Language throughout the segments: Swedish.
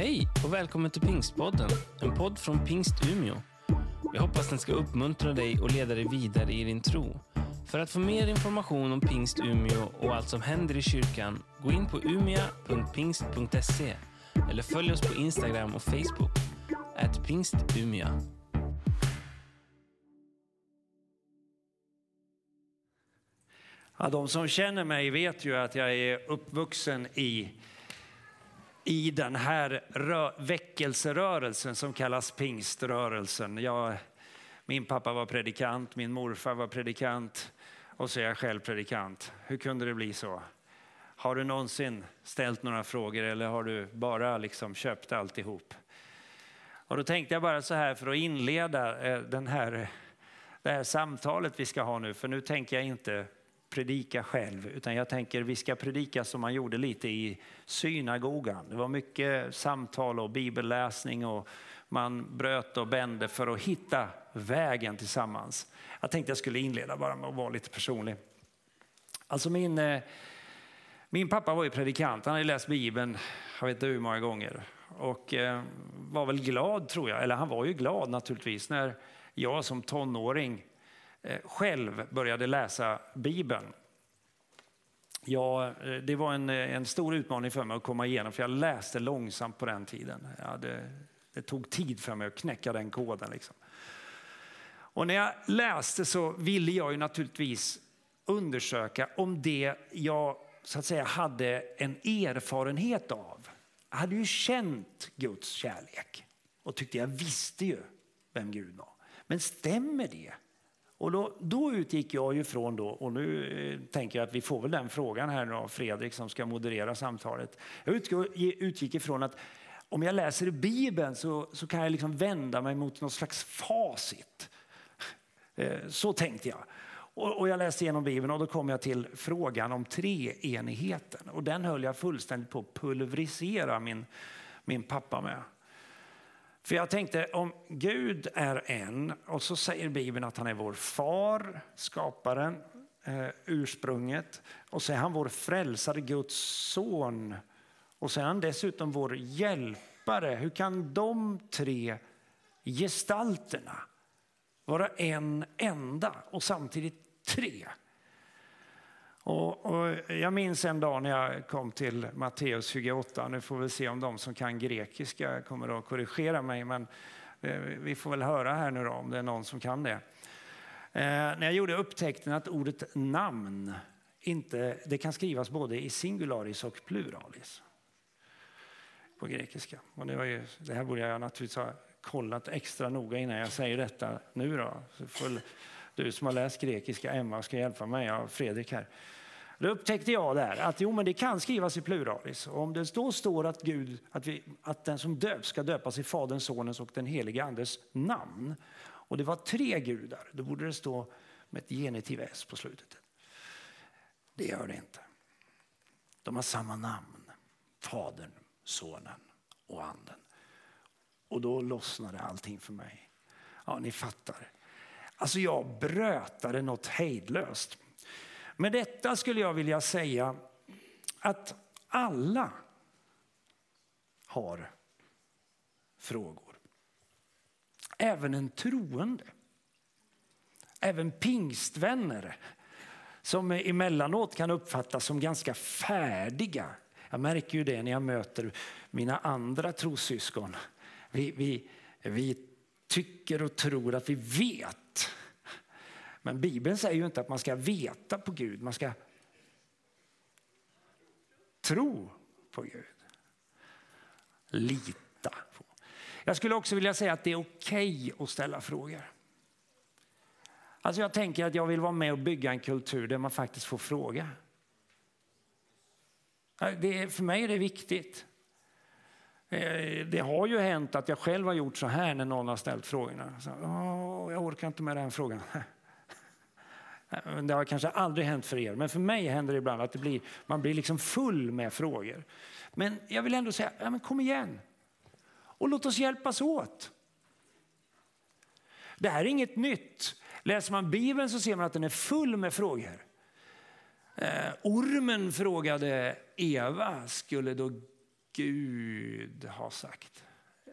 Hej och välkommen till Pingstpodden, en podd från Pingst Umeå. Jag hoppas den ska uppmuntra dig och leda dig vidare i din tro. För att få mer information om Pingst Umeå och allt som händer i kyrkan, gå in på umia.pingst.se eller följ oss på Instagram och Facebook, at pingstumia. Ja, de som känner mig vet ju att jag är uppvuxen i, i den här rö, väckelserörelsen som kallas pingströrelsen. Jag, min pappa var predikant, min morfar var predikant och så är jag själv predikant. Hur kunde det bli så? Har du någonsin ställt några frågor eller har du bara liksom köpt alltihop? Och då tänkte jag bara så här för att inleda eh, den här, det här samtalet vi ska ha nu, för nu tänker jag inte predika själv, utan jag tänker vi ska predika som man gjorde lite i synagogan. Det var mycket samtal och bibelläsning och man bröt och bände för att hitta vägen tillsammans. Jag tänkte jag skulle inleda bara med att vara lite personlig. Alltså min, eh, min pappa var ju predikant, han hade läst Bibeln, jag vet inte hur många gånger. Och eh, var väl glad tror jag, eller han var ju glad naturligtvis när jag som tonåring Eh, själv började läsa Bibeln. Ja, eh, det var en, eh, en stor utmaning för mig att komma igenom för jag läste långsamt på den tiden. Hade, det tog tid för mig att knäcka den koden. Liksom. Och när jag läste så ville jag ju naturligtvis undersöka om det jag så att säga hade en erfarenhet av. Jag hade ju känt Guds kärlek och tyckte jag visste ju vem Gud var. Men stämmer det? Och då, då utgick jag ju från då, och nu eh, tänker jag att vi får väl den frågan här nu av Fredrik som ska moderera samtalet. Jag utgick ifrån att om jag läser i Bibeln så, så kan jag liksom vända mig mot något slags facit. Eh, så tänkte jag. Och jag läste igenom Bibeln och då kom jag till frågan om treenigheten. Och den höll jag fullständigt på att pulverisera min, min pappa med. För jag tänkte om Gud är en och så säger Bibeln att han är vår far, skaparen, eh, ursprunget. Och så är han vår frälsare, Guds son. Och så är han dessutom vår hjälpare. Hur kan de tre gestalterna vara en enda och samtidigt tre? Och, och, jag minns en dag när jag kom till Matteus 28. Nu får vi se om de som kan grekiska kommer att korrigera mig. Men eh, vi får väl höra här nu då, om det är någon som kan det. Eh, när jag gjorde upptäckten att ordet namn inte, det kan skrivas både i singularis och pluralis på grekiska. Och det, var ju, det här borde jag naturligtvis ha kollat extra noga innan jag säger detta nu. Då. Så får du som har läst grekiska, Emma, ska hjälpa mig. Jag har Fredrik här. Då upptäckte jag där att jo, men det kan skrivas i pluralis. Och om det då står att, Gud, att, vi, att den som döps ska döpas i Faderns, Sonens och den helige Andes namn. Och det var tre gudar, då borde det stå med ett genitiv S på slutet. Det gör det inte. De har samma namn, Fadern, Sonen och Anden. Och då lossnade allting för mig. Ja, ni fattar. Alltså jag brötade något hejdlöst. Med detta skulle jag vilja säga att alla har frågor. Även en troende. Även pingstvänner som emellanåt kan uppfattas som ganska färdiga. Jag märker ju det när jag möter mina andra trossyskon. Vi, vi, vi tycker och tror att vi vet. Men Bibeln säger ju inte att man ska veta på Gud, man ska tro på Gud. Lita på. Jag skulle också vilja säga att det är okej okay att ställa frågor. Alltså jag tänker att jag vill vara med och bygga en kultur där man faktiskt får fråga. Det är, för mig är det viktigt. Eh, det har ju hänt att jag själv har gjort så här när någon har ställt frågorna. Så, jag orkar inte med den frågan. Det har kanske aldrig hänt för er, men för mig händer det ibland att det blir, man blir liksom full med frågor. Men jag vill ändå säga, ja, men kom igen och låt oss hjälpas åt. Det här är inget nytt. Läser man Bibeln så ser man att den är full med frågor. Eh, ormen frågade Eva, skulle då Gud har sagt.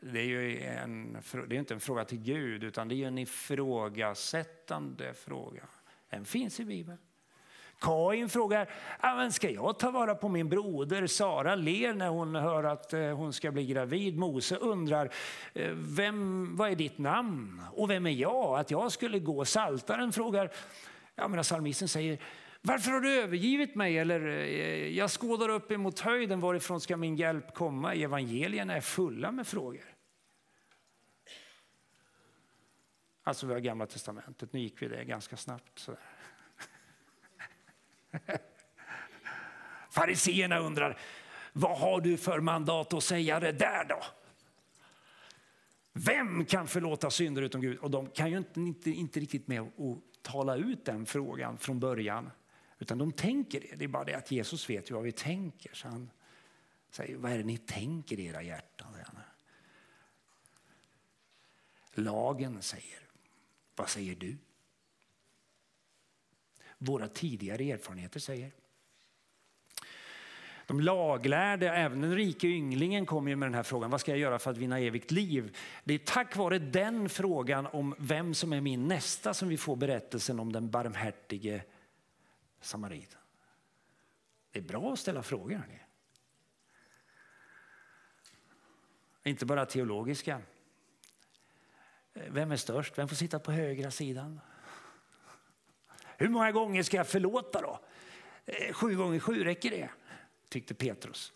Det är ju en, det är inte en fråga till Gud, utan det är en ifrågasättande fråga. Den finns i Bibeln. Kain frågar, men ska jag ta vara på min broder? Sara ler när hon hör att eh, hon ska bli gravid. Mose undrar, eh, vem, vad är ditt namn? Och vem är jag? Att jag skulle gå. Saltaren frågar, jag menar, psalmisten säger, varför har du övergivit mig? Eller eh, jag skådar upp emot höjden, varifrån ska min hjälp komma? Evangelierna är fulla med frågor. Alltså vi har gamla testamentet, nu gick vi det ganska snabbt. Sådär. Fariseerna undrar, vad har du för mandat att säga det där då? Vem kan förlåta synder utom Gud? Och de kan ju inte, inte, inte riktigt med att tala ut den frågan från början. Utan de tänker det. Det är bara det att Jesus vet ju vad vi tänker. Så han säger, vad är det ni tänker i era hjärtan? Lagen säger, vad säger du? Våra tidigare erfarenheter säger. De laglärde, även den rike ynglingen kom ju med den här frågan, vad ska jag göra för att vinna evigt liv? Det är tack vare den frågan om vem som är min nästa som vi får berättelsen om den barmhärtige samariten. Det är bra att ställa frågor. Hörni. Inte bara teologiska. Vem är störst? Vem får sitta på högra sidan? Hur många gånger ska jag förlåta då? Eh, sju gånger sju, räcker det? Tyckte Petrus.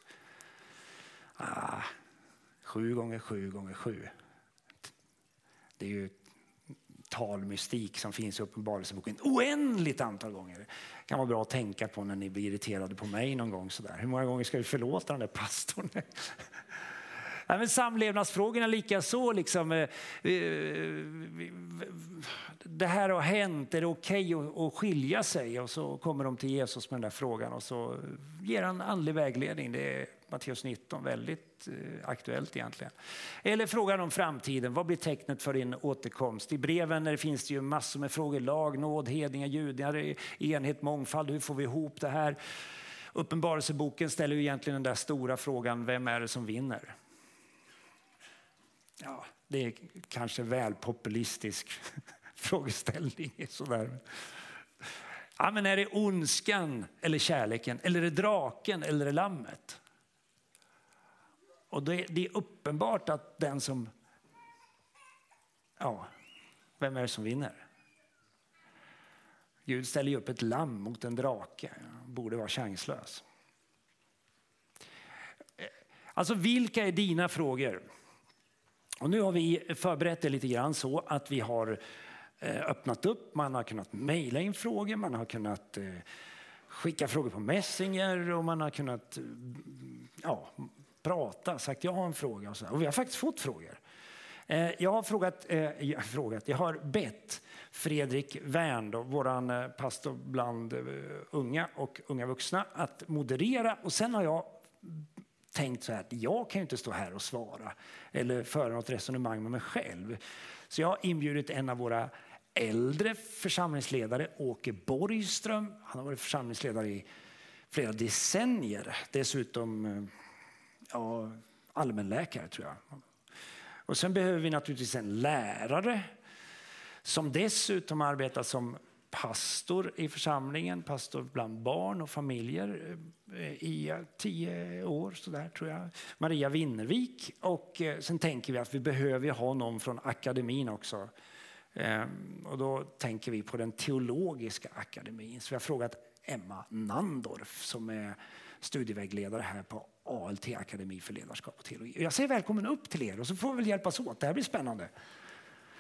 Ah, sju gånger sju gånger sju. Det är ju talmystik som finns i Uppenbarelseboken oändligt antal gånger. Det kan vara bra att tänka på när ni blir irriterade på mig någon gång. Sådär. Hur många gånger ska vi förlåta den där pastorn? Nej, men samlevnadsfrågorna likaså. Liksom, eh, eh, det här har hänt, är det okej okay att skilja sig? Och så kommer de till Jesus med den där frågan och så ger han andlig vägledning. Det är Matteus 19, väldigt eh, aktuellt egentligen. Eller frågan om framtiden, vad blir tecknet för din återkomst? I breven där finns det ju massor med frågor, lag, nåd, hedningar, judar, enhet, mångfald, hur får vi ihop det här? Uppenbarelseboken ställer ju egentligen den där stora frågan, vem är det som vinner? Ja, det är kanske väl populistisk frågeställning. Sådär. Ja, men är det ondskan eller kärleken? Eller är det draken eller är det lammet? Och det, det är uppenbart att den som... Ja, vem är det som vinner? Gud ställer ju upp ett lamm mot en drake. Borde vara chanslös. Alltså, vilka är dina frågor? Och nu har vi förberett det lite grann så att vi har eh, öppnat upp. Man har kunnat mejla in frågor, man har kunnat eh, skicka frågor på Messenger och man har kunnat ja, prata, sagt jag har en fråga och så. Och vi har faktiskt fått frågor. Eh, jag har frågat, eh, jag, frågat, jag har bett Fredrik Wern, vår eh, pastor bland unga och unga vuxna, att moderera. Och sen har jag tänkt så här att jag kan ju inte stå här och svara eller föra något resonemang med mig själv. Så jag har inbjudit en av våra äldre församlingsledare, Åke Borgström. Han har varit församlingsledare i flera decennier. Dessutom ja, allmänläkare tror jag. Och sen behöver vi naturligtvis en lärare som dessutom arbetar som pastor i församlingen, pastor bland barn och familjer eh, i tio år så där, tror jag. Maria Winnervik. Och eh, sen tänker vi att vi behöver ha någon från akademin också. Ehm, och då tänker vi på den teologiska akademin. Så vi har frågat Emma Nandorf som är studievägledare här på ALT, Akademi för ledarskap och teologi. Jag säger välkommen upp till er och så får vi väl hjälpas åt. Det här blir spännande.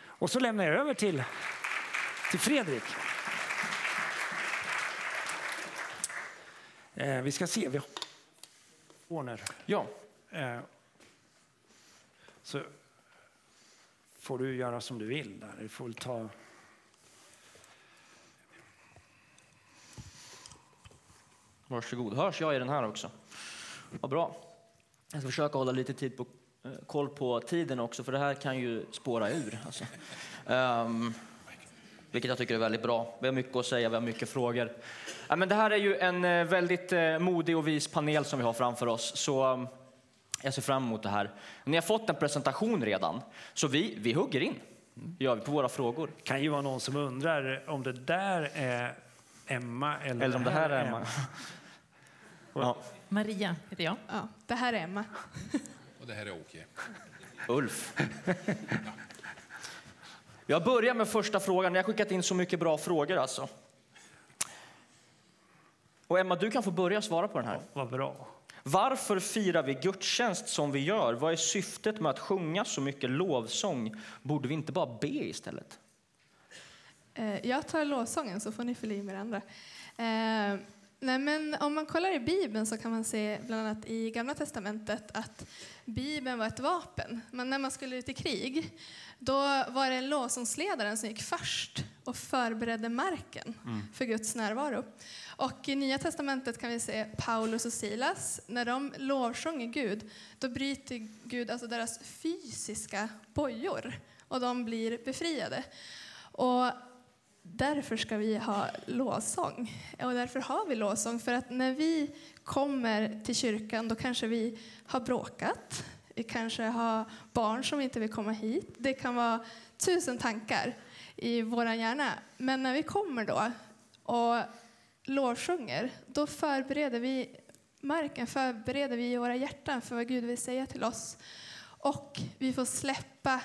Och så lämnar jag över till, till Fredrik. Eh, vi ska se. Vi har Ja. Eh, så får du göra som du vill. Där. Du får ta... Varsågod. Hörs jag i den här också? Vad bra. Jag ska försöka hålla lite tid på, eh, koll på tiden också, för det här kan ju spåra ur. Alltså. Um, vilket jag tycker är väldigt bra. Vi har mycket att säga, vi har mycket frågor. Ja, men det här är ju en eh, väldigt eh, modig och vis panel som vi har framför oss. Så Jag ser fram emot det här. Ni har fått en presentation redan, så vi, vi hugger in gör vi på våra frågor. kan ju vara någon som undrar om det där är Emma eller, Eller om det här är Emma. Ja. Maria heter jag. Ja, det här är Emma. Och det här är Åke. Ulf. Jag börjar med första frågan. Ni har skickat in så mycket bra frågor alltså. Och Emma, du kan få börja svara på den här. Vad bra. Varför firar vi gudstjänst som vi gör? Vad är syftet med att sjunga så mycket lovsång? Borde vi inte bara be istället? Eh, Jag tar lovsången så får ni fylla i med det andra. Nej men om man kollar i Bibeln så kan man se bland annat i Gamla Testamentet att Bibeln var ett vapen. Men när man skulle ut i krig då var det lovsångsledaren som gick först och förberedde marken för Guds närvaro. Och i Nya Testamentet kan vi se Paulus och Silas. När de lovsjunger Gud, då bryter Gud alltså deras fysiska bojor och de blir befriade. Och därför ska vi ha lovsång. Och därför har vi lovsång. För att när vi kommer till kyrkan då kanske vi har bråkat. Vi kanske har barn som inte vill komma hit. Det kan vara tusen tankar i vår hjärna. Men när vi kommer då och lovsjunger, då förbereder vi marken, förbereder vi våra hjärtan för vad Gud vill säga till oss. Och vi får släppa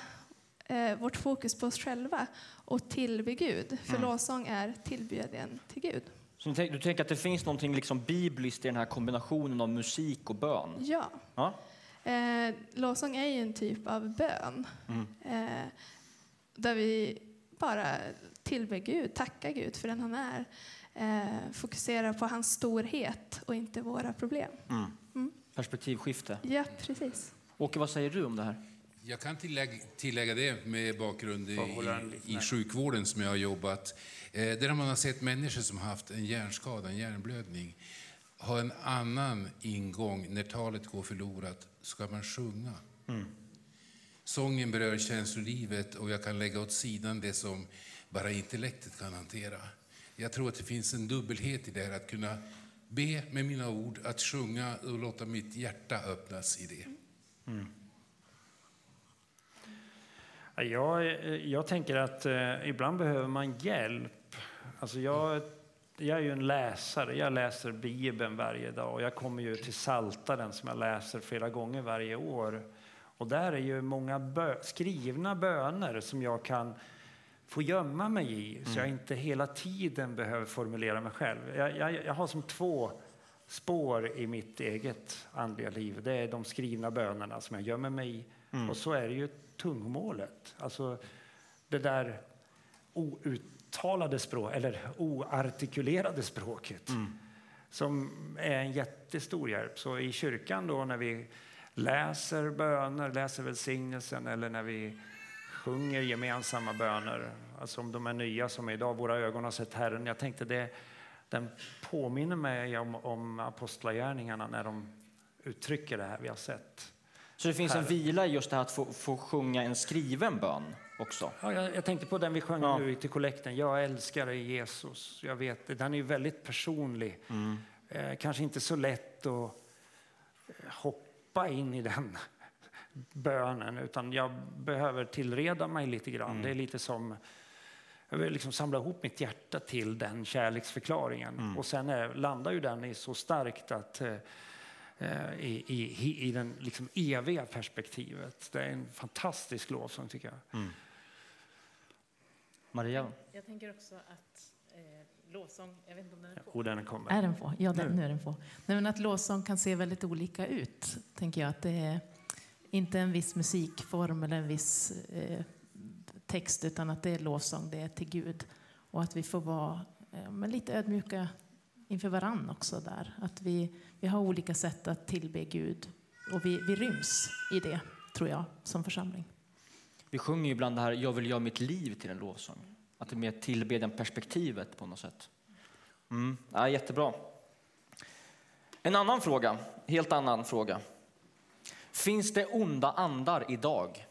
eh, vårt fokus på oss själva och tillbe Gud. För lovsång är tillbedjan till Gud. Så du tänker, att det finns något liksom bibliskt i den här kombinationen av musik och bön? Ja. Ja. Eh, lovsång är ju en typ av bön. Eh, där vi bara tillber Gud, tackar Gud för den han är. Eh, fokuserar på hans storhet och inte våra problem. Perspektivskifte. Ja, precis. Åke, vad säger du om det här? Jag kan tillägga, tillägga det med bakgrund i, i sjukvården som jag har jobbat. Eh, där man har sett människor som haft en hjärnskada, en hjärnblödning, ha en annan ingång när talet går förlorat. Ska man sjunga? Sången berör känslolivet och jag kan lägga åt sidan det som bara intellektet kan hantera. Jag tror att det finns en dubbelhet i det här att kunna be med mina ord, att sjunga och låta mitt hjärta öppnas i det. Ja, Jag, jag tänker att eh, ibland behöver man hjälp. Alltså jag, jag är ju en läsare. Jag läser Bibeln varje dag och jag kommer ju till Saltaren som jag läser flera gånger varje år. Och där är ju många bö skrivna böner som jag kan få gömma mig i så jag inte hela tiden behöver formulera mig själv. Jag, jag, jag har som två spår i mitt eget andliga liv. Det är de skrivna bönerna som jag gömmer mig i och så är det ju tungomålet. Alltså det där outtalade språk, eller oartikulerade språket som är en jättestor hjälp. Så i kyrkan då när vi läser böner, läser välsignelsen eller när vi sjunger gemensamma böner, alltså om de är nya som idag, våra ögon har sett Herren. Jag tänkte det, den påminner mig om, om apostlagärningarna när de uttrycker det här vi har sett. Så det finns en Här. vila i just det här att få, få sjunga en skriven bön också? Ja, jag, jag tänkte på den vi sjöng Ja. nu till kollekten. Jag älskar dig Jesus. Jag vet, det. den är ju väldigt personlig. Eh, kanske inte så lätt att eh, hoppa in i den bönen utan jag behöver tillreda mig lite grann. Det är lite som jag vill liksom samla ihop mitt hjärta till den kärleksförklaringen. Och sen är, landar ju den i så starkt att eh, eh, i, i, i den liksom eviga perspektivet. Det är en fantastisk lovsång tycker jag. Maria? Jag tänker också att eh, lovsång, jag vet inte om den är på. Och den kommer. Är den på? Ja, den, nu är den på. Nej, men att lovsång kan se väldigt olika ut, tänker jag. Att det är inte en viss musikform eller en viss eh, text, utan att det är lovsång, det är till Gud. Och att vi får vara eh, men lite ödmjuka inför varann också där. Att vi, vi har olika sätt att tillbe Gud och vi, vi ryms i det, tror jag, som församling. Vi sjunger ju ibland det här Jag vill göra mitt liv till en lovsång. Att det är mer tillbedjan perspektivet på något sätt. Mm. Ja, jättebra. En annan fråga, helt annan fråga. Finns det onda andar idag?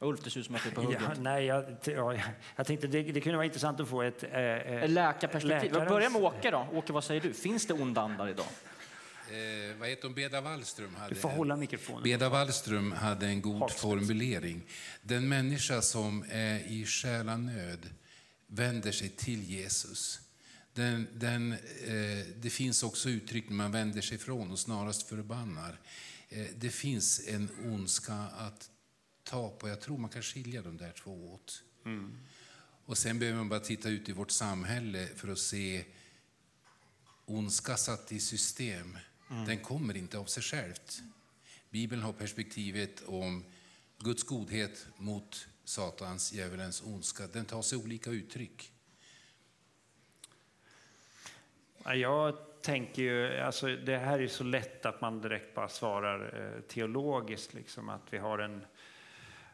Ulf, det ser ut som att du är på hugget. Ja, nej, jag, ja, jag tänkte det, det kunde vara intressant att få ett... Eh, eh, Läkarperspektiv. läkarens- Börja med Åke då. Åke, vad säger du? Finns det onda andar idag? Eh, vad heter hon? Beda Wallström hade Du får hålla mikrofonen. Beda Wallström hade en god Hakspets. formulering. Den människa som är i själanöd vänder sig till Jesus. Den, den, eh, det finns också uttryck när man vänder sig ifrån och snarast förbannar. Eh, det finns en ondska att ta på. Jag tror man kan skilja de där två åt. Och sen behöver man bara titta ut i vårt samhälle för att se ondska satt i system. Den kommer inte av sig självt. Bibeln har perspektivet om Guds godhet mot Satans, djävulens ondska. Den tar sig olika uttryck. Ja, Jag tänker ju, alltså det här är så lätt att man direkt bara svarar eh, teologiskt, liksom, att vi har en,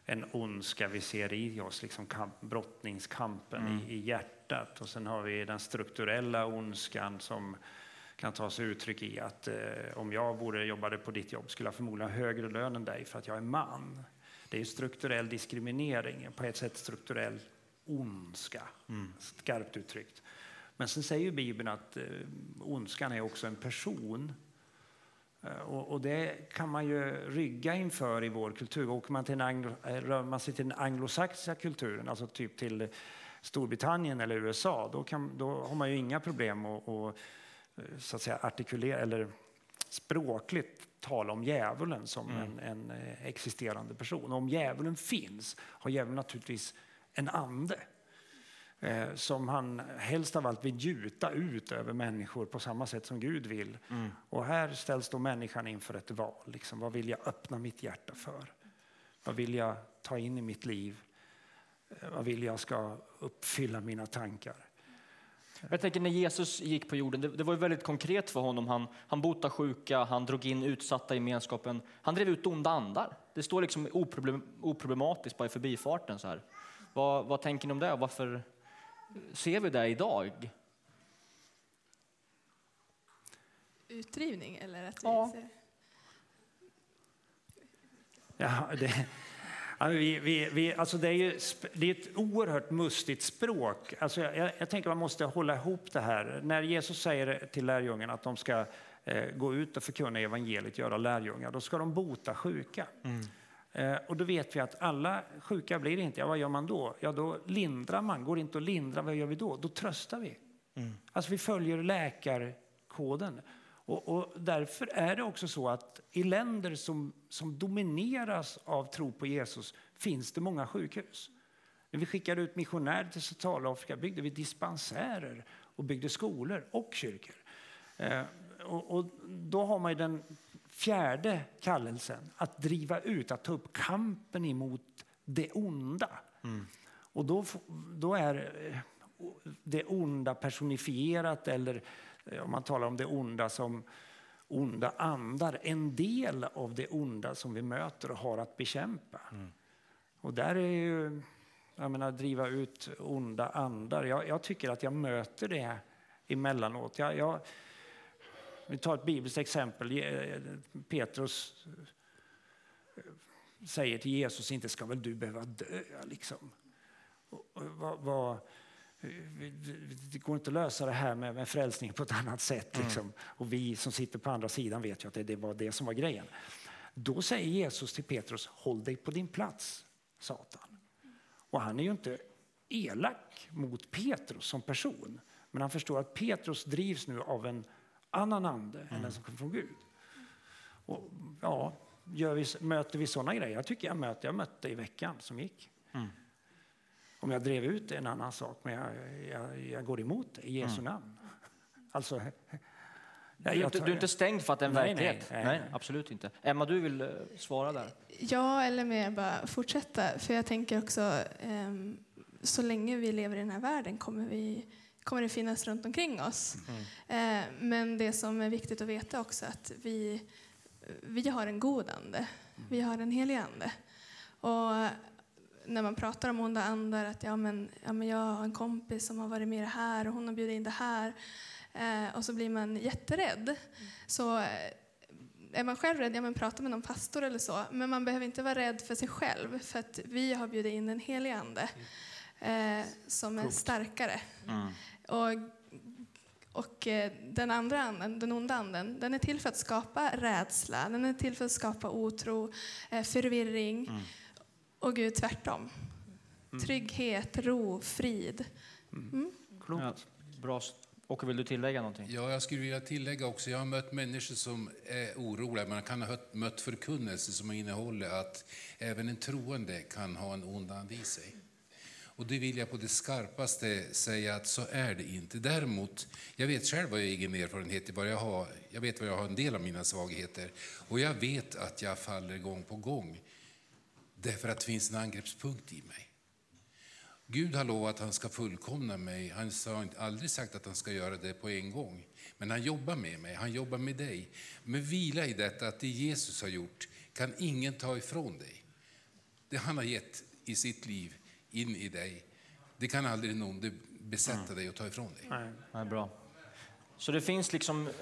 en ondska vi ser i oss, liksom kamp, brottningskampen i, i hjärtat. Och sen har vi den strukturella ondskan som kan ta sig uttryck i att eh, om jag vore, jobbade på ditt jobb skulle jag förmodligen ha högre lön än dig för att jag är man. Det är strukturell diskriminering, på ett sätt strukturell ondska, skarpt uttryckt. Men sen säger Bibeln att eh, ondskan är också en person. Eh, Och, och det kan man ju rygga inför i vår kultur. Åker man, till anglo, eh, rör man sig till den anglosaxiska kulturen, alltså typ till Storbritannien eller USA, då, kan, då har man ju inga problem att, att, eh, så att säga, artikulera eller språkligt tala om djävulen som en, en eh, existerande person. Och om djävulen finns har djävulen naturligtvis en ande som han helst av allt vill gjuta ut över människor på samma sätt som Gud vill. Och här ställs då människan inför ett val. Liksom, vad vill jag öppna mitt hjärta för? Vad vill jag ta in i mitt liv? Eh, Vad vill jag ska uppfylla mina tankar? Jag tänker när Jesus gick på jorden, det, det var ju väldigt konkret för honom. Han, han botade sjuka, han drog in utsatta i gemenskapen. Han drev ut onda andar. Det står liksom oproblem, oproblematiskt bara i förbifarten så här. Vad, vad tänker ni om det? Varför ser vi det idag? Utdrivning eller att vi Ja. ser... Ja, det, vi, vi, vi, alltså det, är ju, det är ett oerhört mustigt språk. Alltså jag, jag, jag tänker man måste hålla ihop det här. När Jesus säger till lärjungarna att de ska eh, gå ut och förkunna evangeliet, göra lärjungar, då ska de bota sjuka. Eh, och då vet vi att alla sjuka blir inte, ja vad gör man då? Ja då lindrar man, går inte att lindra, vad gör vi då? Då tröstar vi. Alltså vi följer läkarkoden. Och, och därför är det också så att i länder som, som domineras av tro på Jesus finns det många sjukhus. När vi skickade ut missionärer till Centralafrika byggde vi dispensärer och byggde skolor och kyrkor. Eh, och, och då har man den fjärde kallelsen, att driva ut, att ta upp kampen emot det onda. Och då, då är eh, det onda personifierat eller eh, om man talar om det onda som onda andar, en del av det onda som vi möter och har att bekämpa. Och där är ju, jag menar driva ut onda andar, jag, jag tycker att jag möter det emellanåt. Jag, jag, vi tar ett bibelskt exempel. Je- Petrus eh, säger till Jesus, inte ska väl du behöva dö liksom. Vad, vad, det går inte att lösa det här med, med frälsning på ett annat sätt. Liksom. Och vi som sitter på andra sidan vet ju att det, det var det som var grejen. Då säger Jesus till Petrus, håll dig på din plats, Satan. Och han är ju inte elak mot Petrus som person. Men han förstår att Petrus drivs nu av en annan ande än den som kommer från Gud. Och, ja, gör vi, möter vi sådana grejer? Jag tycker jag möter, jag mötte i veckan som gick. Om jag drev ut det är en annan sak, men jag, jag, jag går emot det i Jesu namn. Alltså, Du är, inte, du är inte stängd för att det är en Nej, verklighet? nej, nej. absolut inte. Emma, du vill eh, svara där? Ja, eller mer bara fortsätta. För jag tänker också, ehm, så länge vi lever i den här världen kommer, vi, kommer det finnas runt omkring oss. Eh, men det som är viktigt att veta också att vi, vi har en god ande. Vi har en helig ande. Och när man pratar om onda andar, att ja, men, ja, men jag har en kompis som har varit med i det här och hon har bjudit in det här. Eh, och så blir man jätterädd. Så eh, är man själv rädd, ja men prata med någon pastor eller så. Men man behöver inte vara rädd för sig själv, för att vi har bjudit in en helig ande eh, som är starkare. Och Och eh, den andra anden, den onda anden, den är till för att skapa rädsla, den är till för att skapa otro, eh, förvirring. Mm. Och Gud tvärtom. Trygghet, ro, frid. Klokt. Ja, bra. Och vill du tillägga någonting? Ja, jag skulle vilja tillägga också, jag har mött människor som är oroliga. Man kan ha mött förkunnelse som innehåller att även en troende kan ha en ond ande i sig. Och det vill jag på det skarpaste säga att så är det inte. Däremot, jag vet själv vad jag egen erfarenhet vad jag har. Jag vet vad jag har en del av mina svagheter. Och jag vet att jag faller gång på gång. Därför att det finns en angreppspunkt i mig. Gud har lovat att han ska fullkomna mig. Han har aldrig sagt att han ska göra det på en gång. Men han jobbar med mig, han jobbar med dig. Men vila i detta att det Jesus har gjort kan ingen ta ifrån dig. Det han har gett i sitt liv in i dig, det kan aldrig någon besätta dig och ta ifrån dig. Nej. Ja, bra. Så det finns liksom eh,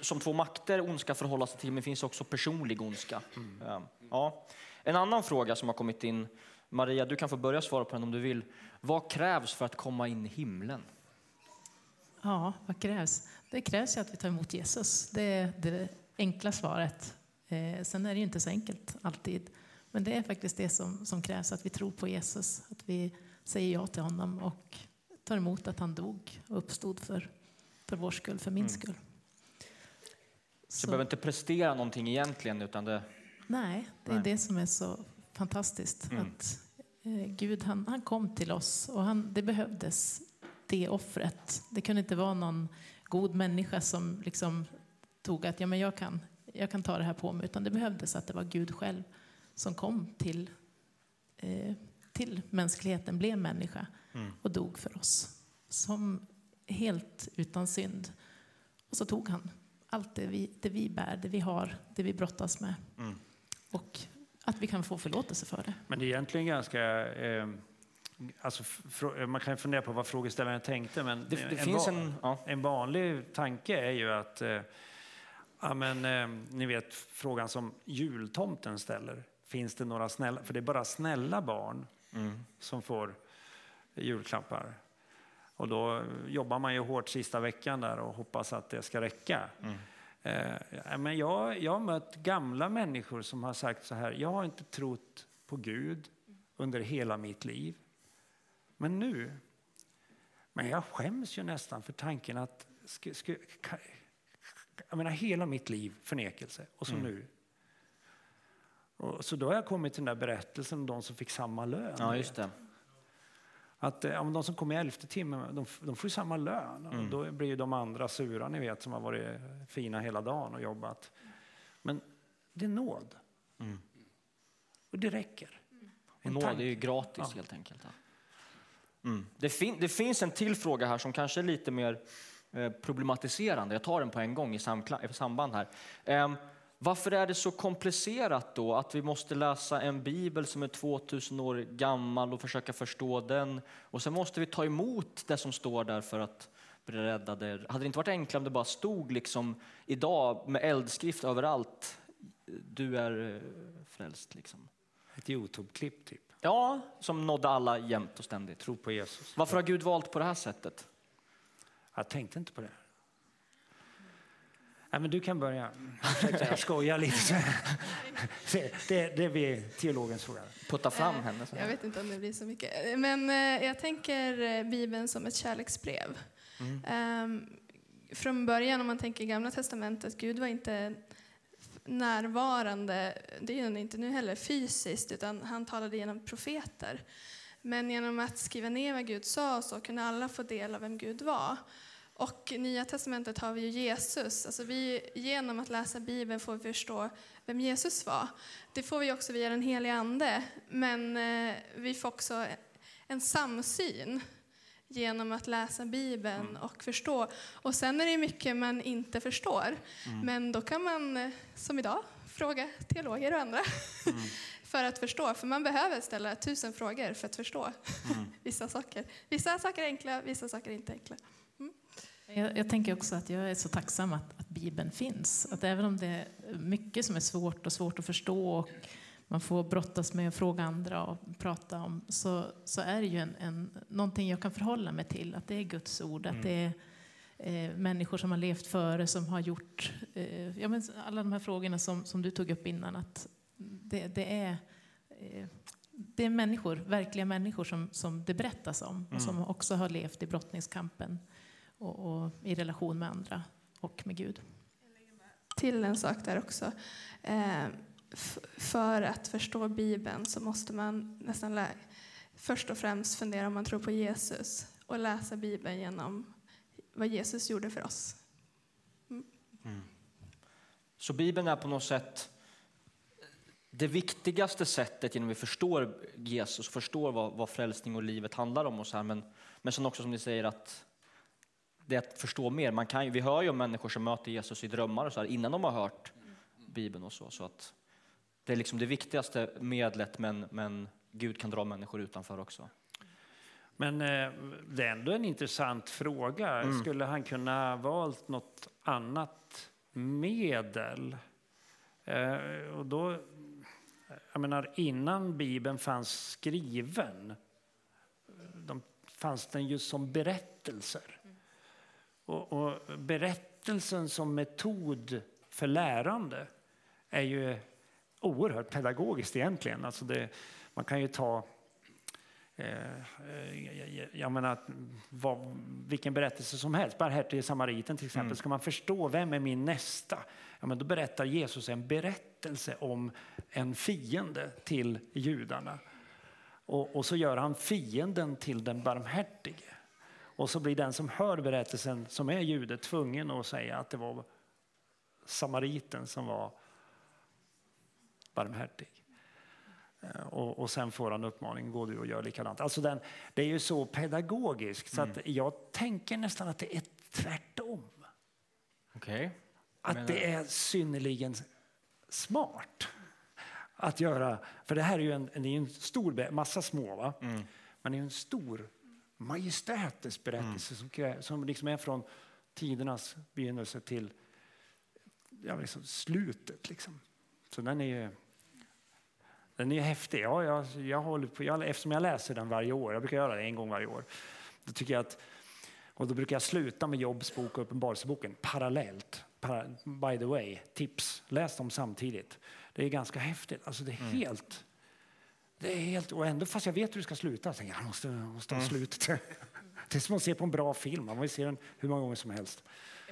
som två makter ondska förhålla sig till, men det finns också personlig ondska. Ja. Ja. En annan fråga som har kommit in, Maria, du kan få börja svara på den om du vill. Vad krävs för att komma in i himlen? Ja, vad krävs? Det krävs ju att vi tar emot Jesus. Det är det enkla svaret. Eh, sen är det ju inte så enkelt alltid. Men det är faktiskt det som, som krävs, att vi tror på Jesus. Att vi säger ja till honom och tar emot att han dog och uppstod för, för vår skull, för min skull. Så jag behöver inte prestera någonting egentligen, utan det... Nej, det är Nej. det som är så fantastiskt. Mm. Att eh, Gud han, han kom till oss och han, det behövdes det offret. Det kunde inte vara någon god människa som liksom tog att ja, men jag, kan, jag kan ta det här på mig. Utan det behövdes att det var Gud själv som kom till, eh, till mänskligheten, blev människa och dog för oss. Som helt utan synd. Och så tog han allt det vi, det vi bär, det vi har, det vi brottas med. Och att vi kan få förlåtelse för det. Men det är egentligen ganska... Eh, alltså, man kan fundera på vad frågeställaren tänkte, men Det, det en, finns en... Ja. en vanlig tanke är ju att... Eh, ja, men, eh, ni vet frågan som jultomten ställer. Finns det några snälla... För det är bara snälla barn Mm. som får julklappar. Och då jobbar man ju hårt sista veckan där och hoppas att det ska räcka. Eh, ja, men jag, jag har mött gamla människor som har sagt så här, jag har inte trott på Gud under hela mitt liv. Men nu, men jag skäms ju nästan för tanken att, ska, ka- jag menar hela mitt liv förnekelse och så nu. Och, så då har jag kommit till den där berättelsen om de som fick samma lön. ja, just det. Att eh, ja, de som kommer i elfte timmen, de, de får ju samma lön. Och då blir ju de andra sura, ni vet, som har varit fina hela dagen och jobbat. Men det är nåd. Och det räcker. En Nåd är ju gratis Ja. helt enkelt. Mm. Det, fin det finns en till fråga här som kanske är lite mer eh, problematiserande. Jag tar den på en gång i, i samband här. Ehm, varför är det så komplicerat då att vi måste läsa en bibel som är 2000 år gammal och försöka förstå den och sen måste vi ta emot det som står där för att bli räddade? Hade det inte varit enklare om det bara stod liksom idag med eldskrift överallt? Du är eh, frälst liksom. Ett Youtube-klipp, typ. Ja, som nådde alla jämt och ständigt. Tro på Jesus. Varför har Gud valt på det här sättet? Jag tänkte inte på det. Nej, men du kan börja. Jag skojar lite. Det, det, blir teologens fråga. Putta fram henne. Så Jag vet inte om det blir så mycket. Men eh, jag tänker eh, Bibeln som ett kärleksbrev. Ehm, från början, om man tänker Gamla Testamentet, Gud var inte närvarande, det är han inte nu heller, fysiskt, utan han talade genom profeter. Men genom att skriva ner vad Gud sa så kunde alla få del av vem Gud var. Och Nya Testamentet har vi ju Jesus. Alltså vi, genom att läsa Bibeln får vi förstå vem Jesus var. Det får vi också via den heliga Ande. Men eh, vi får också en samsyn genom att läsa Bibeln och förstå. Och sen är det mycket man inte förstår. Men då kan man, eh, som idag, fråga teologer och andra för att förstå. För man behöver ställa tusen frågor för att förstå vissa saker. Vissa saker är enkla, vissa saker är inte enkla. Jag, jag tänker också att jag är så tacksam att, att Bibeln finns. Att även om det är mycket som är svårt och svårt att förstå och man får brottas med att fråga andra och prata om så, så är det ju en, en, någonting jag kan förhålla mig till. Att det är Guds ord, att det är eh, människor som har levt före, som har gjort eh, ja, men alla de här frågorna som, som du tog upp innan. Att det, det är, eh, det är människor, verkliga människor som, som det berättas om och som också har levt i brottningskampen och, och i relation med andra och med Gud. till en sak där också. Eh, för att förstå Bibeln så måste man nästan lä- först och främst fundera om man tror på Jesus och läsa Bibeln genom vad Jesus gjorde för oss. Så Bibeln är på något sätt det viktigaste sättet genom att vi förstår Jesus, förstår vad, vad frälsning och livet handlar om. Och så här. Men, men sen också som ni säger att det är att förstå mer. Man kan, vi hör ju om människor som möter Jesus i drömmar och så här, innan de har hört Bibeln och så. så att det är liksom det viktigaste medlet men, men Gud kan dra människor utanför också. Men eh, det är ändå en intressant fråga. Skulle han kunna ha valt något annat medel? Eh, och då, jag menar, innan Bibeln fanns skriven de, fanns den ju som berättelser. Och, och berättelsen som metod för lärande är ju oerhört pedagogiskt egentligen. Alltså det, man kan ju ta Eh, jag- menar, vad, vilken berättelse som helst, barmhärtige samariten till exempel. Ska man förstå vem är min nästa? Ja, men då berättar Jesus en berättelse om en fiende till judarna. Och, och så gör han fienden till den barmhärtige. Och så blir den som hör berättelsen, som är jude, tvungen att säga att det var samariten som var barmhärtig. Eh, Och, och sen får han uppmaningen, gå du och gör likadant. Alltså den, det är ju så pedagogiskt så att jag tänker nästan att det är tvärtom. Okej. Att det är synnerligen smart att göra. För det här är ju en, det är en stor, massa små va? Men det är en stor majestätisk berättelse som, krä- som liksom är från tidernas begynnelse till ja, liksom slutet. Liksom. Så den är ju den är häftig. Ja, jag, jag håller på, jag, eftersom jag läser den varje år, jag brukar göra det en gång varje år, då tycker jag att och då brukar jag sluta med Jobs bok och Uppenbarelseboken parallellt. Para, by the way, tips, läs dem samtidigt. Det är ganska häftigt. Alltså det är helt... Det är helt och ändå fast jag vet hur det ska sluta, så tänker jag jag måste, måste ha slutet. Det är som att se på en bra film, man vill se den hur många gånger som helst.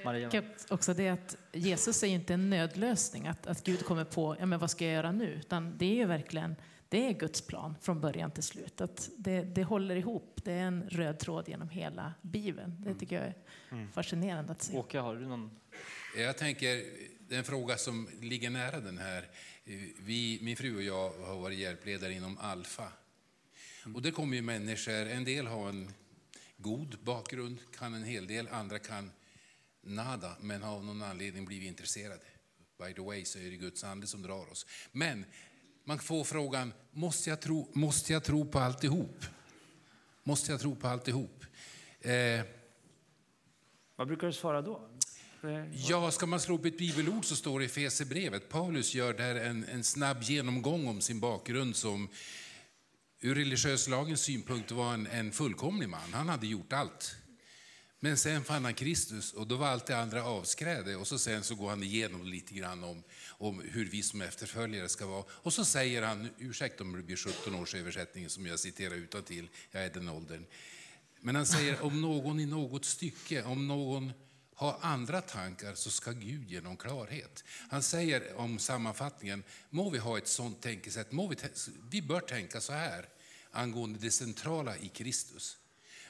Maria. Också det att Jesus är inte en nödlösning, att, att Gud kommer på ja, men vad ska jag göra nu, utan det är ju verkligen det är Guds plan från början till slut. Att det, det håller ihop, det är en röd tråd genom hela Bibeln. Det tycker jag är fascinerande att se. Åke, har du någon? Jag tänker, det är en fråga som ligger nära den här. Vi, min fru och jag har varit hjälpledare inom Alfa. Och det kommer ju människor, en del har en god bakgrund, kan en hel del, andra kan nada, men har av någon anledning blivit intresserade. By the way så är det Guds ande som drar oss. Men man får frågan, måste jag tro, måste jag tro på alltihop? Måste jag tro på alltihop? Eh, Vad brukar du svara då? Eh, ja, ska man slå upp ett bibelord så står det i Fesebrevet. Paulus gör där en, en snabb genomgång om sin bakgrund som ur religiös lagens synpunkt var en, en fullkomlig man. Han hade gjort allt. Men sen fann han Kristus och då var allt det andra avskräde. Och så sen så går han igenom lite grann om, om hur vi som efterföljare ska vara. Och så säger han, ursäkta om det blir 17 års översättning som jag citerar utan till. jag är den åldern. Men han säger om någon i något stycke, om någon har andra tankar så ska Gud ge dem klarhet. Han säger om sammanfattningen, må vi ha ett sånt tänkesätt, må vi, vi bör tänka så här angående det centrala i Kristus.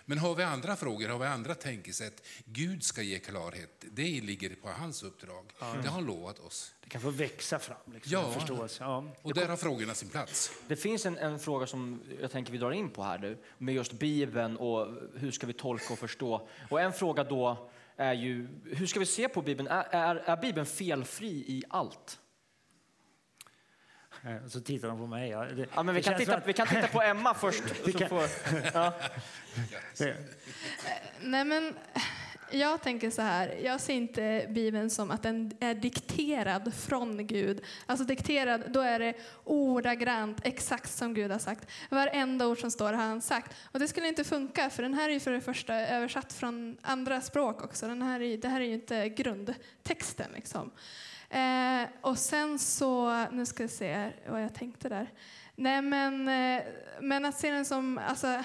Men har vi andra frågor, har vi andra tänkesätt, Gud ska ge klarhet, det ligger på hans uppdrag. Det har han lovat oss. Det kan få växa fram. Liksom, Ja. förståelse. Ja. Och där har frågorna sin plats. Det finns en, en fråga som jag tänker vi drar in på här nu, med just Bibeln och hur ska vi tolka och förstå. Och en fråga då är ju, hur ska vi se på Bibeln? Är, är, är Bibeln felfri i allt? Eh, Så tittar de på mig. Ja, det, Ja, men vi, kan titta, att- vi kan titta på Emma först. Så kan- får, ja. det- Nej, men jag tänker så här, jag ser inte Bibeln som att den är dikterad från Gud. Alltså dikterad, då är det ordagrant exakt som Gud har sagt. Varenda ord som står har han sagt. Och det skulle inte funka, för den här är ju för det första översatt från andra språk också. Den här är, det här är ju inte grundtexten liksom. Eh, och sen så, nu ska jag se vad jag tänkte där. Nej men, eh, men att se den som alltså,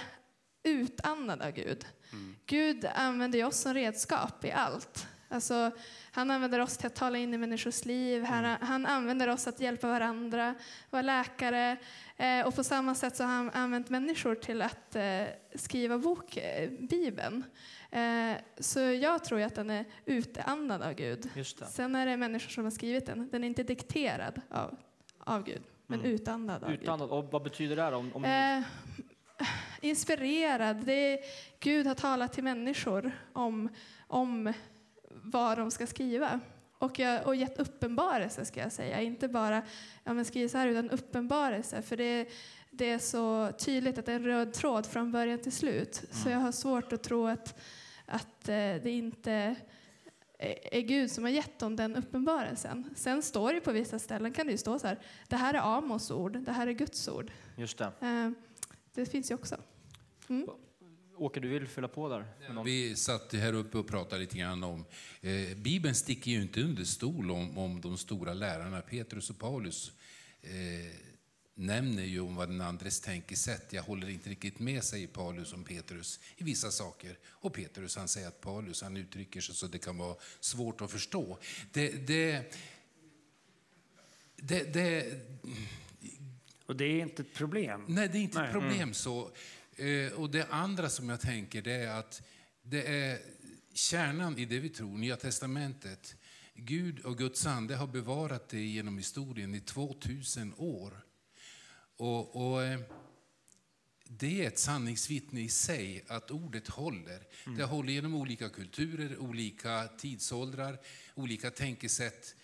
utandad av Gud. Mm. Gud använder oss som redskap i allt. Alltså, han använder oss till att tala in i människors liv, han, mm. han använder oss att hjälpa varandra, vara läkare. Eh, och på samma sätt så har han använt människor till att eh, skriva bok, eh, Bibeln. Eh, så jag tror att den är utandad av Gud. Sen är det människor som har skrivit den. Den är inte dikterad av, av Gud, men mm. utandad av. Gud. Och vad betyder det? Om, om... Eh, inspirerad. Det är, Gud har talat till människor om, om vad de ska skriva. Och, jag, och gett uppenbarelse, ska jag säga. Inte bara ja, men skriv så här, utan uppenbarelse. För det, det är så tydligt att det är en röd tråd från början till slut. Mm. Så jag har svårt att tro att, att eh, det inte är Gud som har gett dem den uppenbarelsen. Sen står det på vissa ställen kan det ju stå så här, det här är Amos ord, det här är Guds ord. Just det. Det finns ju också. Mm. Åke, du vill fylla på där? Vi satt här uppe och pratade lite grann om... Eh, Bibeln sticker ju inte under stol om, om de stora lärarna. Petrus och Paulus eh, nämner ju om vad den andres tänkesätt. Jag håller inte riktigt med, säger Paulus om Petrus i vissa saker. Och Petrus han säger att Paulus han uttrycker sig så det kan vara svårt att förstå. Det, det, det, det och det är inte ett problem? Nej, det är inte Nej. ett problem mm. så. Eh, och det andra som jag tänker det är att det är kärnan i det vi tror, Nya Testamentet. Gud och Guds ande har bevarat det genom historien i 2000 år. Och, och eh, det är ett sanningsvittne i sig att ordet håller. Mm. Det håller genom olika kulturer, olika tidsåldrar, olika tänkesätt.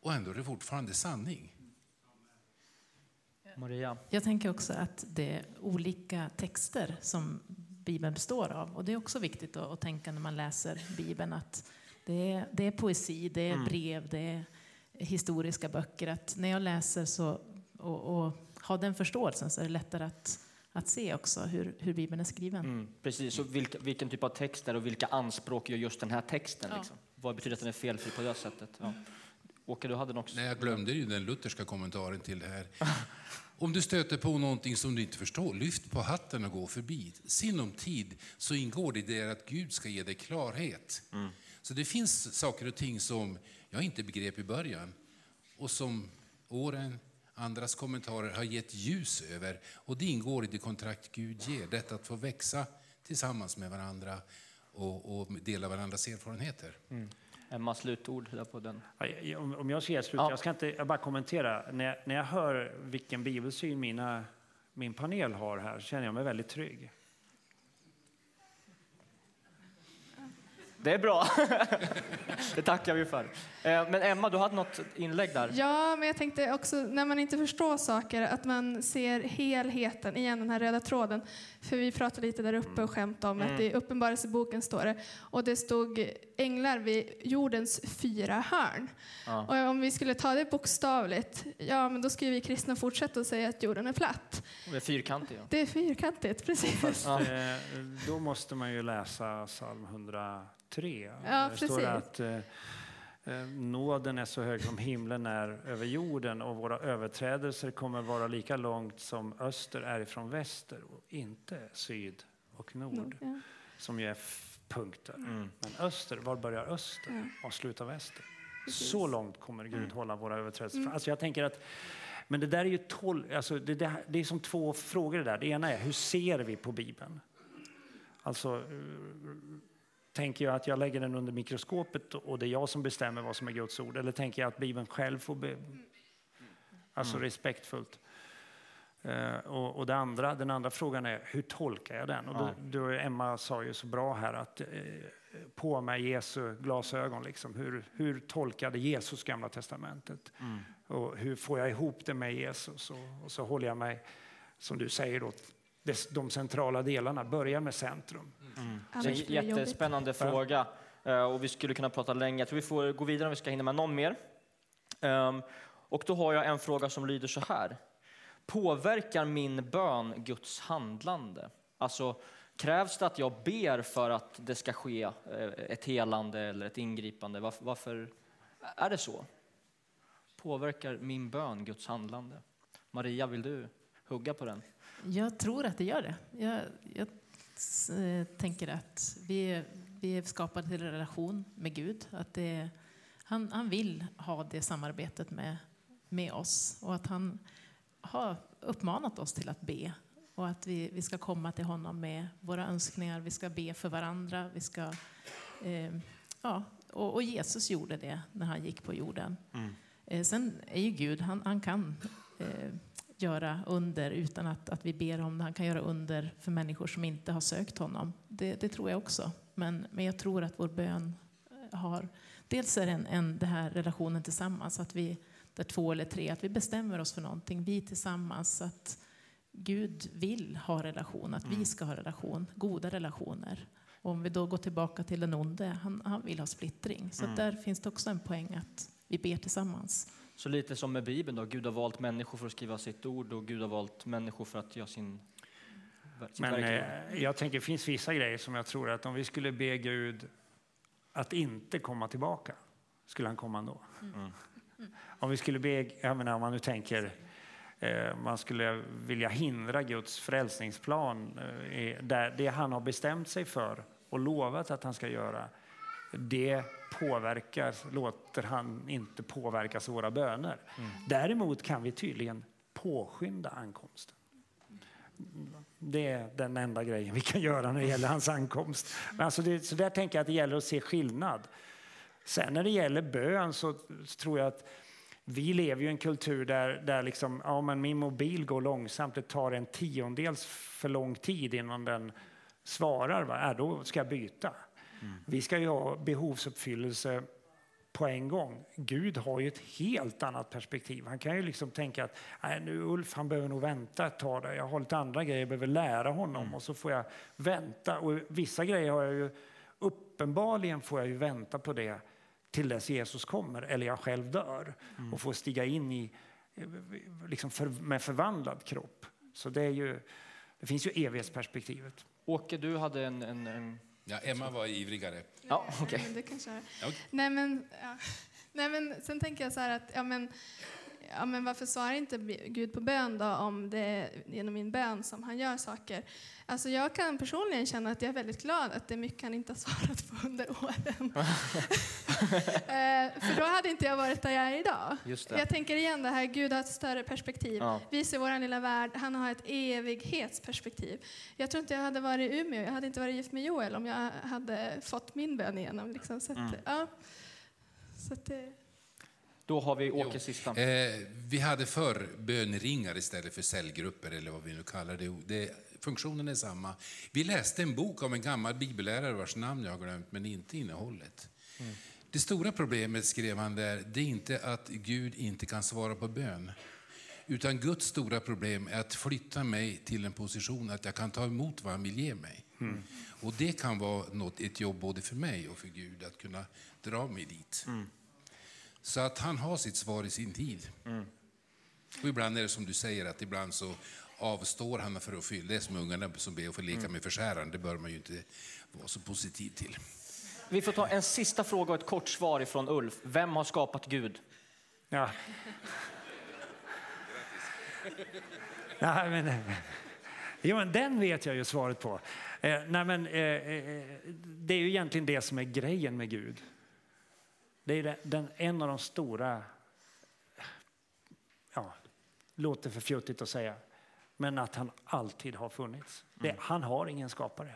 Och ändå är det fortfarande sanning. Maria? Jag tänker också att det är olika texter som Bibeln består av. Och det är också viktigt att, tänka när man läser Bibeln att det är, det är poesi, det är mm. brev, det är historiska böcker. Att när jag läser så, och, och har den förståelsen så är det lättare att, att se också hur, hur Bibeln är skriven. Mm, precis, så vilka, vilken typ av texter och vilka anspråk gör just den här texten? Ja. Liksom? Vad betyder att den är felfri på det sättet? Ja. Åke, du hade något? Nej, jag glömde ju den lutherska kommentaren till det här. Om du stöter på någonting som du inte förstår, lyft på hatten och gå förbi. Sinom tid så ingår det i det att Gud ska ge dig klarhet. Mm. Så det finns saker och ting som jag inte begrep i början och som åren, andras kommentarer har gett ljus över. Och det ingår i det kontrakt Gud ger, detta att få växa tillsammans med varandra och, och dela varandras erfarenheter. Mm. Emma, slutord där på den. Om jag ska ge slut, ja. jag ska inte jag bara kommentera. När, när jag hör vilken bibelsyn mina, min panel har här känner jag mig väldigt trygg. Det är bra. det tackar vi för. Eh, men Emma, du hade något inlägg där. Ja, men jag tänkte också när man inte förstår saker att man ser helheten, igen den här röda tråden. För vi pratade lite där uppe och skämtade om mm. att i Uppenbarelseboken står det och det stod änglar vid jordens fyra hörn. Ja. Och om vi skulle ta det bokstavligt, ja men då skulle vi kristna fortsätta att säga att jorden är platt. Det är fyrkantigt. Ja. Det är fyrkantigt, precis. Ja. Eh, då måste man ju läsa psalm 100 3. Ja, det står att eh, eh, nåden är så hög som himlen är över jorden och våra överträdelser kommer vara lika långt som öster är ifrån väster och inte syd och nord. nord ja. Som ju är punkter. Mm. Men öster, var börjar öster ja. och slutar väster? Precis. Så långt kommer Gud mm. hålla våra överträdelser. Mm. Alltså jag tänker att men det där är ju tolv, alltså det, det, det, är som två frågor det där. Det ena är hur ser vi på Bibeln? Alltså Tänker jag att jag lägger den under mikroskopet och det är jag som bestämmer vad som är Guds ord? Eller tänker jag att Bibeln själv får... Be... Alltså mm. respektfullt. Uh, och, och andra, den andra frågan är, hur tolkar jag den? Och då, då Emma sa ju så bra här att uh, på med Jesu glasögon. Liksom. Hur, hur tolkade Jesus Gamla Testamentet? Mm. Och hur får jag ihop det med Jesus? Och, och, så håller jag mig, som du säger, då, de centrala delarna. Börja med centrum. Det är Annars en blir det jobbigt. jättespännande fråga eh, och vi skulle kunna prata länge. Jag tror vi får gå vidare om vi ska hinna med någon mer. Ehm, Och då har jag en fråga som lyder så här. Påverkar min bön Guds handlande? Alltså, krävs det att jag ber för att det ska ske eh, ett helande eller ett ingripande? Varför, varför är det så? Påverkar min bön Guds handlande? Maria, vill du hugga på den? Jag tror att det gör det. Jag, jag eh, tänker att vi vi är skapade till en relation med Gud. Att det, han, han vill ha det samarbetet med, med oss och att han har uppmanat oss till att be och att vi, vi ska komma till honom med våra önskningar. Vi ska be för varandra. Vi ska, eh, ja, och, och Jesus gjorde det när han gick på jorden. Eh, sen är ju Gud, han, han kan eh, göra under utan att, att vi ber om det. Han kan göra under för människor som inte har sökt honom. Det, det tror jag också. Men, men jag tror att vår bön eh, har... Dels är det en, en, det här relationen tillsammans, att vi, där två eller tre, att vi bestämmer oss för någonting, vi tillsammans. Att Gud vill ha relation, att vi ska ha relation, goda relationer. Och om vi då går tillbaka till den onde, han, han vill ha splittring. Så att där finns det också en poäng att vi ber tillsammans. Så lite som med Bibeln då, Gud har valt människor för att skriva sitt ord och Gud har valt människor för att göra sin Men eh, jag tänker det finns vissa grejer som jag tror att om vi skulle be Gud att inte komma tillbaka, skulle han komma ändå. Om vi skulle be, jag menar om man nu tänker, eh, man skulle vilja hindra Guds frälsningsplan, eh, där det han har bestämt sig för och lovat att han ska göra, det påverkar, låter han inte påverkas av våra böner. Däremot kan vi tydligen påskynda ankomsten. Det är den enda grejen vi kan göra när det gäller hans ankomst. Men alltså det, så där tänker jag att det gäller att se skillnad. Sen när det gäller bön så, tror jag att vi lever i en kultur där, där liksom, ja, men min mobil går långsamt, det tar en tiondels för lång tid innan den svarar. Va? Ja, då ska jag byta. Vi ska ju ha behovsuppfyllelse på en gång. Gud har ju ett helt annat perspektiv. Han kan ju liksom tänka att Nej, nu Ulf han behöver nog vänta ett tag. Där. Jag har lite andra grejer jag behöver lära honom och så får jag vänta. Och vissa grejer har jag ju uppenbarligen får jag ju vänta på det till dess Jesus kommer eller jag själv dör och får stiga in i eh, liksom för, med förvandlad kropp. Så det är ju det finns ju evighetsperspektivet. Åke, du hade en... en, en... Ja, Emma var ivrigare. Ja, okej. Men det kanske är. Ja. Nej, men, ja. Nej, men sen tänker jag så här att ja, men, ja, men varför svarar inte Gud på bön då om det är genom min bön som han gör saker? Alltså jag kan personligen känna att jag är väldigt glad att det är mycket han inte har svarat på under åren. eh, för då hade inte jag varit där jag är idag. Jag tänker igen det här, Gud har ett större perspektiv. Ja. Vi ser vår lilla värld, han har ett evighetsperspektiv. Jag tror inte jag hade varit i Umeå, jag hade inte varit gift med Joel om jag hade fått min bön igenom. Liksom. Så att, Mm. ja. så att det, Då har vi Jo. Åkes sista. Eh, vi hade förr böneringar istället för cellgrupper eller vad vi nu kallar det. det. Funktionen är samma. Vi läste en bok av en gammal bibellärare vars namn jag har glömt, men inte innehållet. Det stora problemet, skrev han där, det är inte att Gud inte kan svara på bön. Utan Guds stora problem är att flytta mig till en position att jag kan ta emot vad han vill ge mig. Och det kan vara något, ett jobb både för mig och för Gud, att kunna dra mig dit. Så att han har sitt svar i sin tid. Och ibland är det som du säger, att ibland så avstår han för att fylla. Det är som ungarna som ber att få leka med förskäraren. Det bör man ju inte vara så positiv till. Vi får ta en sista fråga och ett kort svar ifrån Ulf. Vem har skapat Gud? Ja. Nej, men, jo, men den vet jag ju svaret på. Eh, nej, men, eh, eh, det är ju egentligen det som är grejen med Gud. Det är den, den, en av de stora, ja, låter för fjuttigt att säga, men att han alltid har funnits. Det, Han har ingen skapare.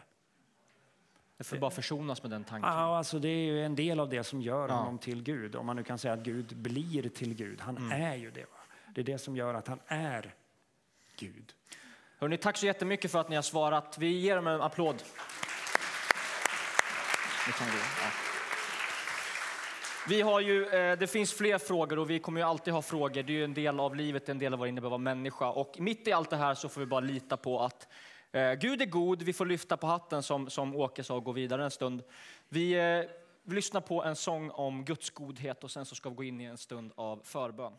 Jag får bara försonas med den tanken. Ja, alltså det är en del av det som gör Ja. honom till Gud. Om man nu kan säga att Gud blir till Gud. Han är ju det. Va? Det är det som gör att han är Gud. Hörrni, tack så jättemycket för att ni har svarat. Vi ger dem en applåd. Ni kan gå. Ja. Vi har ju, eh, det finns fler frågor och vi kommer ju alltid ha frågor. Det är ju en del av livet, en del av vad det innebär att vara människa. Och mitt i allt det här så får vi bara lita på att eh, Gud är god. Vi får lyfta på hatten som, som Åke sa och gå vidare en stund. Vi, vi lyssnar på en sång om Guds godhet och sen så ska vi gå in i en stund av förbön.